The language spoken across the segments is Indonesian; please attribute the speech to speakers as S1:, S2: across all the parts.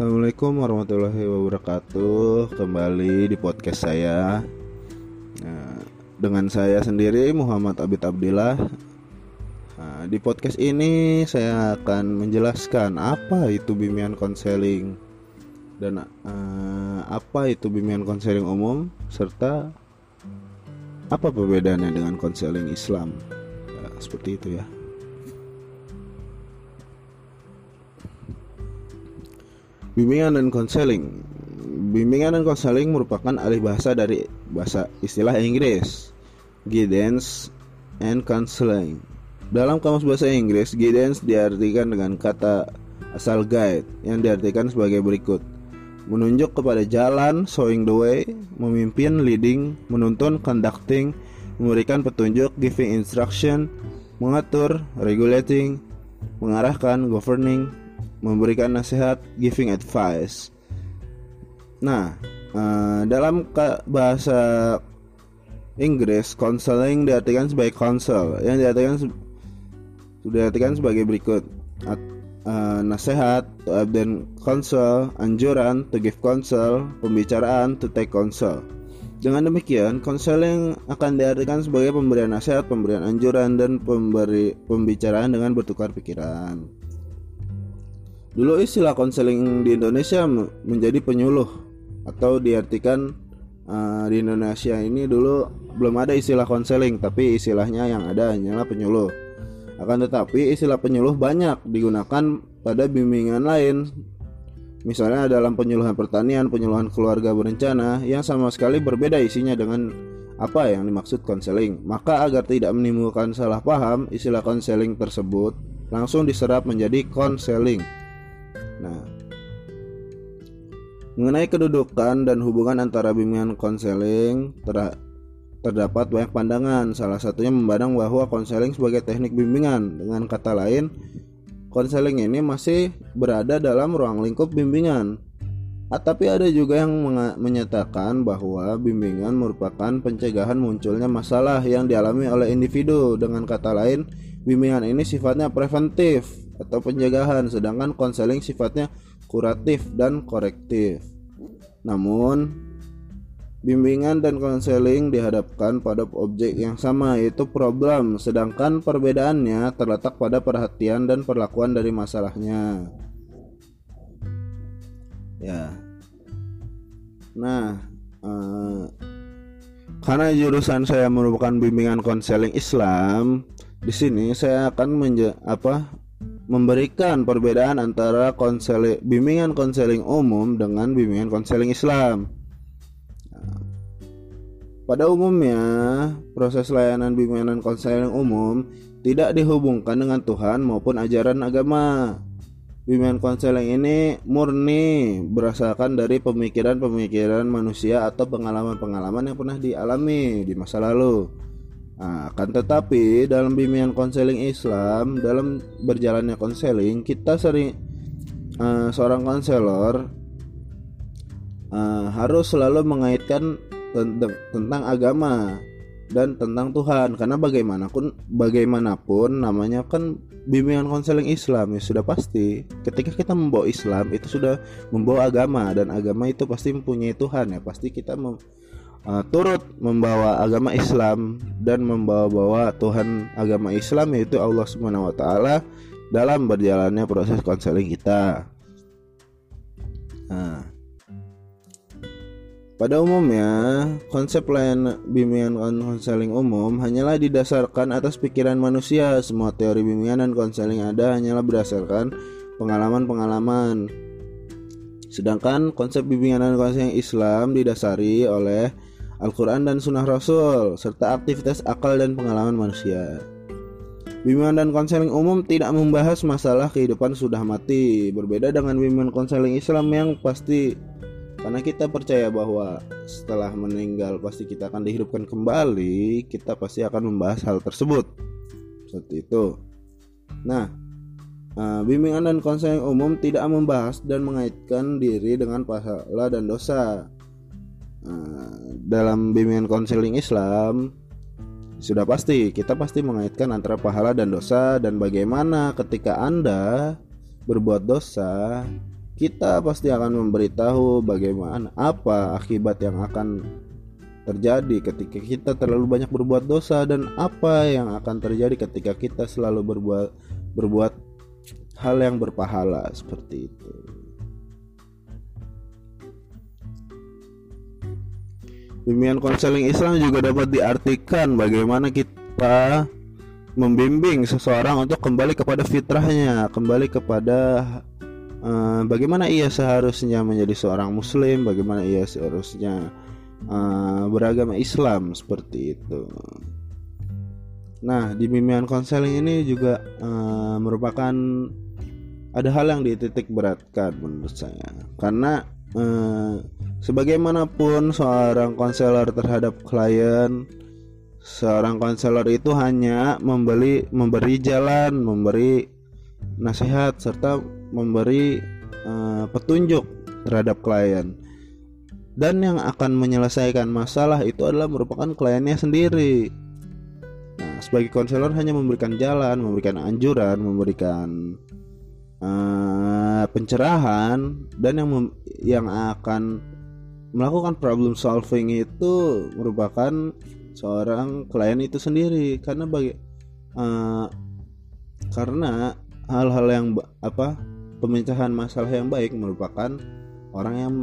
S1: Assalamualaikum warahmatullahi wabarakatuh. Kembali di podcast saya. Nah, dengan saya sendiri Muhammad Abid Abdillah. Nah, di podcast ini saya akan menjelaskan apa itu bimbingan konseling dan uh, apa itu bimbingan konseling umum serta apa perbedaannya dengan konseling Islam. Ya, seperti itu ya. Bimbingan dan konseling. Bimbingan dan konseling merupakan alih bahasa dari bahasa istilah Inggris, guidance and counseling. Dalam kamus bahasa Inggris, guidance diartikan dengan kata asal guide yang diartikan sebagai berikut. Menunjuk kepada jalan, showing the way, memimpin, leading, menuntun, conducting, memberikan petunjuk, giving instruction, mengatur, regulating, mengarahkan, governing, memberikan nasihat, giving advice. Nah, uh, dalam bahasa Inggris, counseling diartikan sebagai counsel, yang diartikan sudah diartikan sebagai berikut: uh, nasihat, to then counsel, anjuran, to give counsel, pembicaraan, to take counsel. Dengan demikian, konseling akan diartikan sebagai pemberian nasihat, pemberian anjuran, dan pemberi pembicaraan dengan bertukar pikiran. Dulu istilah konseling di Indonesia menjadi penyuluh atau diartikan uh, di Indonesia ini dulu belum ada istilah konseling tapi istilahnya yang ada hanyalah penyuluh. Akan tetapi istilah penyuluh banyak digunakan pada bimbingan lain. Misalnya dalam penyuluhan pertanian, penyuluhan keluarga berencana yang sama sekali berbeda isinya dengan apa yang dimaksud konseling. Maka agar tidak menimbulkan salah paham, istilah konseling tersebut langsung diserap menjadi konseling. Nah, mengenai kedudukan dan hubungan antara bimbingan konseling ter terdapat banyak pandangan. Salah satunya memandang bahwa konseling sebagai teknik bimbingan. Dengan kata lain, konseling ini masih berada dalam ruang lingkup bimbingan. Ah, tapi ada juga yang menyatakan bahwa bimbingan merupakan pencegahan munculnya masalah yang dialami oleh individu. Dengan kata lain, bimbingan ini sifatnya preventif atau pencegahan, sedangkan konseling sifatnya kuratif dan korektif. Namun, bimbingan dan konseling dihadapkan pada objek yang sama yaitu problem, sedangkan perbedaannya terletak pada perhatian dan perlakuan dari masalahnya. Ya. Nah, eh, karena jurusan saya merupakan bimbingan konseling Islam, di sini saya akan menja apa memberikan perbedaan antara konseling bimbingan konseling umum dengan bimbingan konseling Islam. Pada umumnya, proses layanan bimbingan konseling umum tidak dihubungkan dengan Tuhan maupun ajaran agama. Bimbingan konseling ini murni berdasarkan dari pemikiran-pemikiran manusia atau pengalaman-pengalaman yang pernah dialami di masa lalu. Nah, akan tetapi dalam bimbingan konseling Islam, dalam berjalannya konseling, kita sering uh, seorang konselor uh, harus selalu mengaitkan tentang, tentang agama dan tentang Tuhan. Karena bagaimanapun bagaimanapun namanya kan bimbingan konseling Islam ya sudah pasti. Ketika kita membawa Islam itu sudah membawa agama dan agama itu pasti mempunyai Tuhan ya. Pasti kita mem uh, turut membawa agama Islam dan membawa-bawa Tuhan agama Islam yaitu Allah Subhanahu wa taala dalam berjalannya proses konseling kita. Nah, pada umumnya, konsep layanan bimbingan konseling umum hanyalah didasarkan atas pikiran manusia. Semua teori bimbingan dan konseling ada hanyalah berdasarkan pengalaman-pengalaman. Sedangkan konsep bimbingan dan konseling Islam didasari oleh Al-Quran dan Sunnah Rasul, serta aktivitas akal dan pengalaman manusia. Bimbingan dan konseling umum tidak membahas masalah kehidupan sudah mati, berbeda dengan bimbingan konseling Islam yang pasti karena kita percaya bahwa setelah meninggal pasti kita akan dihidupkan kembali, kita pasti akan membahas hal tersebut. Seperti itu. Nah, eh, bimbingan dan konseling umum tidak membahas dan mengaitkan diri dengan pahala dan dosa. Nah, dalam bimbingan konseling Islam sudah pasti kita pasti mengaitkan antara pahala dan dosa dan bagaimana ketika Anda berbuat dosa kita pasti akan memberitahu bagaimana apa akibat yang akan terjadi ketika kita terlalu banyak berbuat dosa dan apa yang akan terjadi ketika kita selalu berbuat berbuat hal yang berpahala seperti itu. Bimbingan konseling Islam juga dapat diartikan bagaimana kita membimbing seseorang untuk kembali kepada fitrahnya, kembali kepada uh, bagaimana ia seharusnya menjadi seorang muslim, bagaimana ia seharusnya uh, beragama Islam seperti itu. Nah, di bimbingan konseling ini juga uh, merupakan ada hal yang dititik beratkan menurut saya. Karena uh, sebagaimanapun seorang konselor terhadap klien, seorang konselor itu hanya membeli memberi jalan, memberi nasihat serta memberi uh, petunjuk terhadap klien dan yang akan menyelesaikan masalah itu adalah merupakan kliennya sendiri. Nah, sebagai konselor hanya memberikan jalan, memberikan anjuran, memberikan uh, pencerahan dan yang yang akan melakukan problem solving itu merupakan seorang klien itu sendiri karena bagi uh, karena hal-hal yang apa pemecahan masalah yang baik merupakan orang yang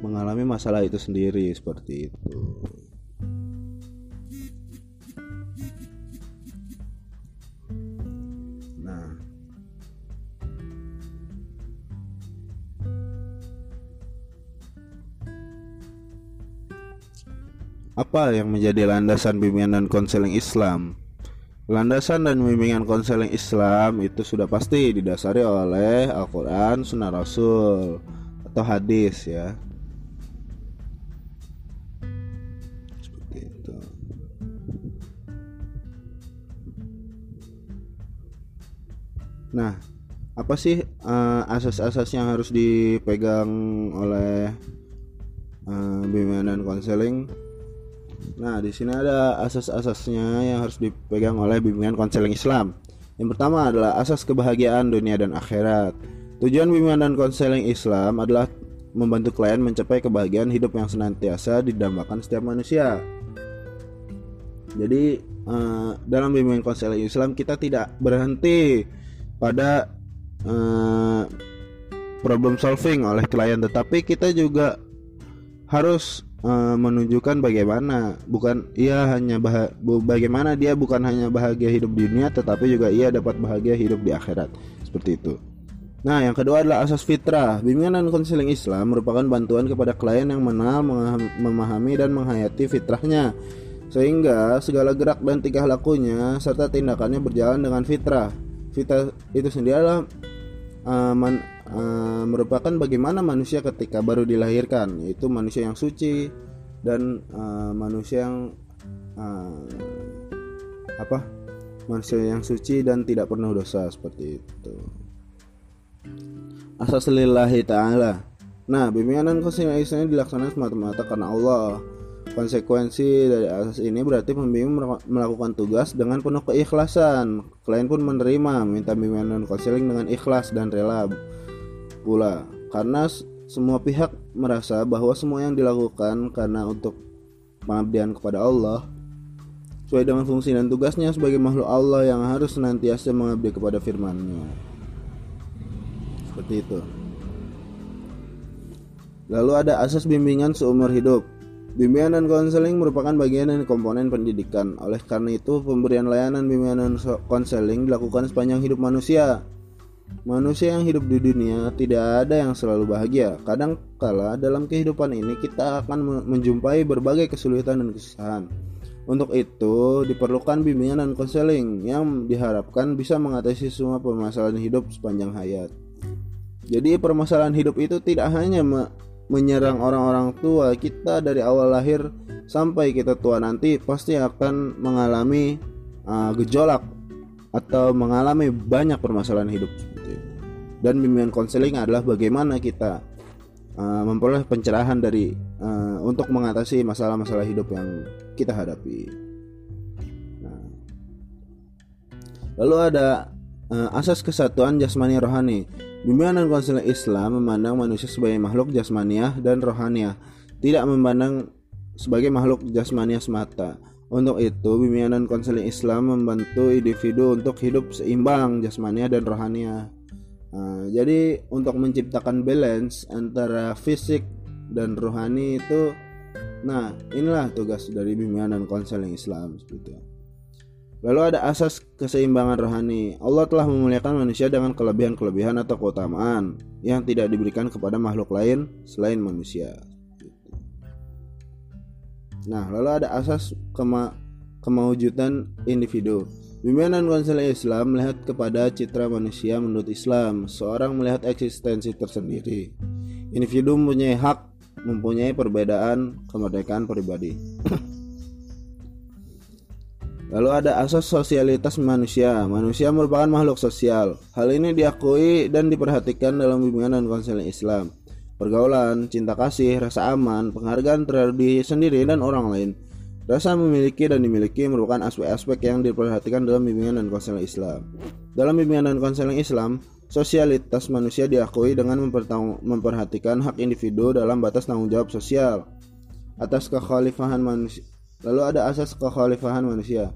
S1: mengalami masalah itu sendiri seperti itu. Apa yang menjadi landasan bimbingan dan konseling Islam? Landasan dan bimbingan konseling Islam itu sudah pasti didasari oleh Al-Quran, Sunnah Rasul, atau hadis ya. Nah, apa sih uh, asas-asas yang harus dipegang oleh uh, bimbingan dan konseling? Nah, di sini ada asas-asasnya yang harus dipegang oleh bimbingan konseling Islam. Yang pertama adalah asas kebahagiaan dunia dan akhirat. Tujuan bimbingan dan konseling Islam adalah membantu klien mencapai kebahagiaan hidup yang senantiasa didambakan setiap manusia. Jadi, uh, dalam bimbingan konseling Islam kita tidak berhenti pada uh, problem solving oleh klien tetapi kita juga harus uh, menunjukkan bagaimana bukan ia hanya bah bagaimana dia bukan hanya bahagia hidup di dunia tetapi juga ia dapat bahagia hidup di akhirat seperti itu. Nah, yang kedua adalah asas fitrah. Bimbingan dan konseling Islam merupakan bantuan kepada klien yang mengenal, memahami dan menghayati fitrahnya sehingga segala gerak dan tingkah lakunya serta tindakannya berjalan dengan fitrah Vita itu sendiri adalah uh, man, uh, merupakan bagaimana manusia ketika baru dilahirkan, yaitu manusia yang suci dan uh, manusia yang uh, apa? Manusia yang suci dan tidak pernah dosa seperti itu. Asas lillahi ta'ala. Nah, bimbingan konsentrasi dilaksanakan semata-mata karena Allah Konsekuensi dari asas ini berarti pembimbing melakukan tugas dengan penuh keikhlasan. Klien pun menerima, minta bimbingan konseling dengan ikhlas dan rela pula. Karena semua pihak merasa bahwa semua yang dilakukan karena untuk pengabdian kepada Allah sesuai dengan fungsi dan tugasnya sebagai makhluk Allah yang harus senantiasa mengabdi kepada firman-Nya. Seperti itu. Lalu ada asas bimbingan seumur hidup. Bimbingan dan konseling merupakan bagian dari komponen pendidikan. Oleh karena itu, pemberian layanan bimbingan dan konseling dilakukan sepanjang hidup manusia. Manusia yang hidup di dunia tidak ada yang selalu bahagia. Kadang kala dalam kehidupan ini kita akan menjumpai berbagai kesulitan dan kesusahan. Untuk itu, diperlukan bimbingan dan konseling yang diharapkan bisa mengatasi semua permasalahan hidup sepanjang hayat. Jadi, permasalahan hidup itu tidak hanya menyerang orang-orang tua kita dari awal lahir sampai kita tua nanti pasti akan mengalami uh, gejolak atau mengalami banyak permasalahan hidup. Dan bimbingan konseling adalah bagaimana kita uh, memperoleh pencerahan dari uh, untuk mengatasi masalah-masalah hidup yang kita hadapi. Nah. Lalu ada uh, asas kesatuan jasmani rohani. Bimbingan dan konseling Islam memandang manusia sebagai makhluk jasmaniah dan rohaniah, tidak memandang sebagai makhluk jasmaniah semata. Untuk itu, bimbingan dan konseling Islam membantu individu untuk hidup seimbang jasmaniah dan rohaniah. Nah, jadi untuk menciptakan balance antara fisik dan rohani itu, nah inilah tugas dari bimbingan dan konseling Islam seperti itu. Lalu ada asas keseimbangan rohani. Allah telah memuliakan manusia dengan kelebihan-kelebihan atau keutamaan yang tidak diberikan kepada makhluk lain selain manusia. Nah, lalu ada asas kema kemawujudan individu. Bimbingan konseling Islam melihat kepada citra manusia menurut Islam. Seorang melihat eksistensi tersendiri. Individu mempunyai hak, mempunyai perbedaan kemerdekaan pribadi. Lalu ada asas sosialitas manusia. Manusia merupakan makhluk sosial. Hal ini diakui dan diperhatikan dalam bimbingan dan Islam. Pergaulan, cinta kasih, rasa aman, penghargaan terhadap diri sendiri dan orang lain. Rasa memiliki dan dimiliki merupakan aspek-aspek yang diperhatikan dalam bimbingan dan konseling Islam. Dalam bimbingan dan konseling Islam, sosialitas manusia diakui dengan memperhatikan hak individu dalam batas tanggung jawab sosial atas kekhalifahan manusia Lalu ada asas kekhalifahan manusia.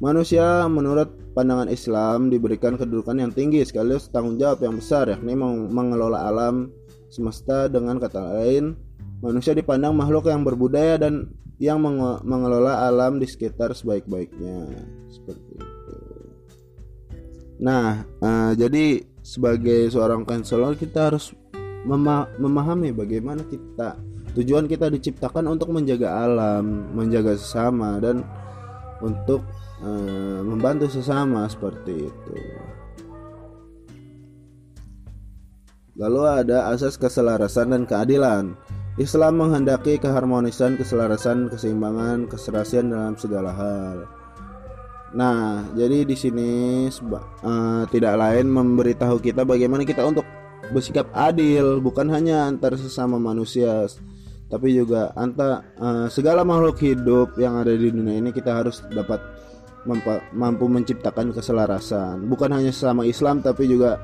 S1: Manusia menurut pandangan Islam diberikan kedudukan yang tinggi sekaligus tanggung jawab yang besar yakni mengelola alam semesta dengan kata lain manusia dipandang makhluk yang berbudaya dan yang mengelola alam di sekitar sebaik-baiknya seperti itu. Nah, uh, jadi sebagai seorang konselor kita harus memahami bagaimana kita Tujuan kita diciptakan untuk menjaga alam, menjaga sesama dan untuk e, membantu sesama seperti itu. Lalu ada asas keselarasan dan keadilan. Islam menghendaki keharmonisan, keselarasan, keseimbangan, keserasian dalam segala hal. Nah, jadi di sini uh, tidak lain memberitahu kita bagaimana kita untuk bersikap adil, bukan hanya antar sesama manusia, tapi juga anta uh, segala makhluk hidup yang ada di dunia ini kita harus dapat mampu menciptakan keselarasan bukan hanya sesama Islam tapi juga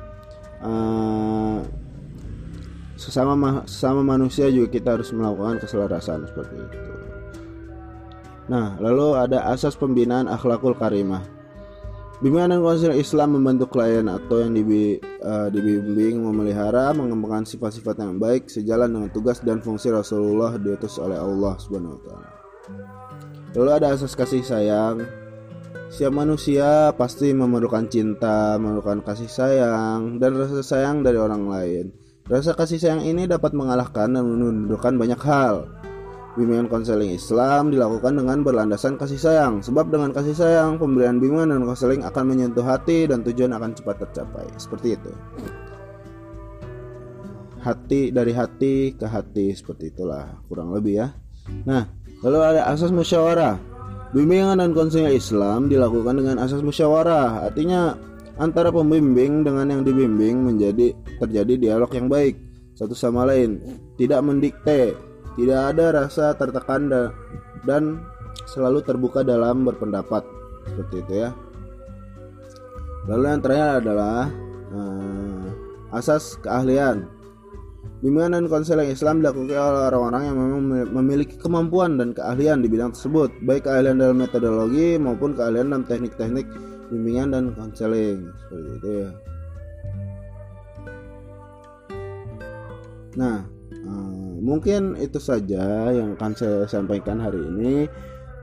S1: uh, sesama ma sesama manusia juga kita harus melakukan keselarasan seperti itu. Nah, lalu ada asas pembinaan akhlakul karimah. Bimbingan dan konseling Islam membantu klien atau yang dibi, uh, dibimbing memelihara mengembangkan sifat-sifat yang baik sejalan dengan tugas dan fungsi Rasulullah diutus oleh Allah Subhanahu. Lalu ada asas kasih sayang. Setiap manusia pasti memerlukan cinta, memerlukan kasih sayang dan rasa sayang dari orang lain. Rasa kasih sayang ini dapat mengalahkan dan menundukkan banyak hal Bimbingan konseling Islam dilakukan dengan berlandasan kasih sayang. Sebab dengan kasih sayang, pemberian bimbingan dan konseling akan menyentuh hati dan tujuan akan cepat tercapai. Seperti itu. Hati dari hati ke hati seperti itulah kurang lebih ya. Nah, lalu ada asas musyawarah. Bimbingan dan konseling Islam dilakukan dengan asas musyawarah. Artinya antara pembimbing dengan yang dibimbing menjadi terjadi dialog yang baik satu sama lain, tidak mendikte, tidak ada rasa tertekan dan selalu terbuka dalam berpendapat. Seperti itu ya. Lalu yang terakhir adalah uh, asas keahlian Bimbingan dan konseling Islam dilakukan oleh orang-orang yang memang memiliki kemampuan dan keahlian di bidang tersebut, baik keahlian dalam metodologi maupun keahlian dalam teknik-teknik bimbingan dan konseling. Seperti itu ya. Nah, uh, mungkin itu saja yang akan saya sampaikan hari ini.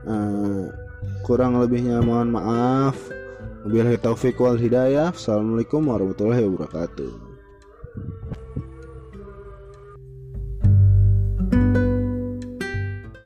S1: Uh, kurang lebihnya mohon maaf. Wabillahi taufik wal hidayah. Assalamualaikum warahmatullahi wabarakatuh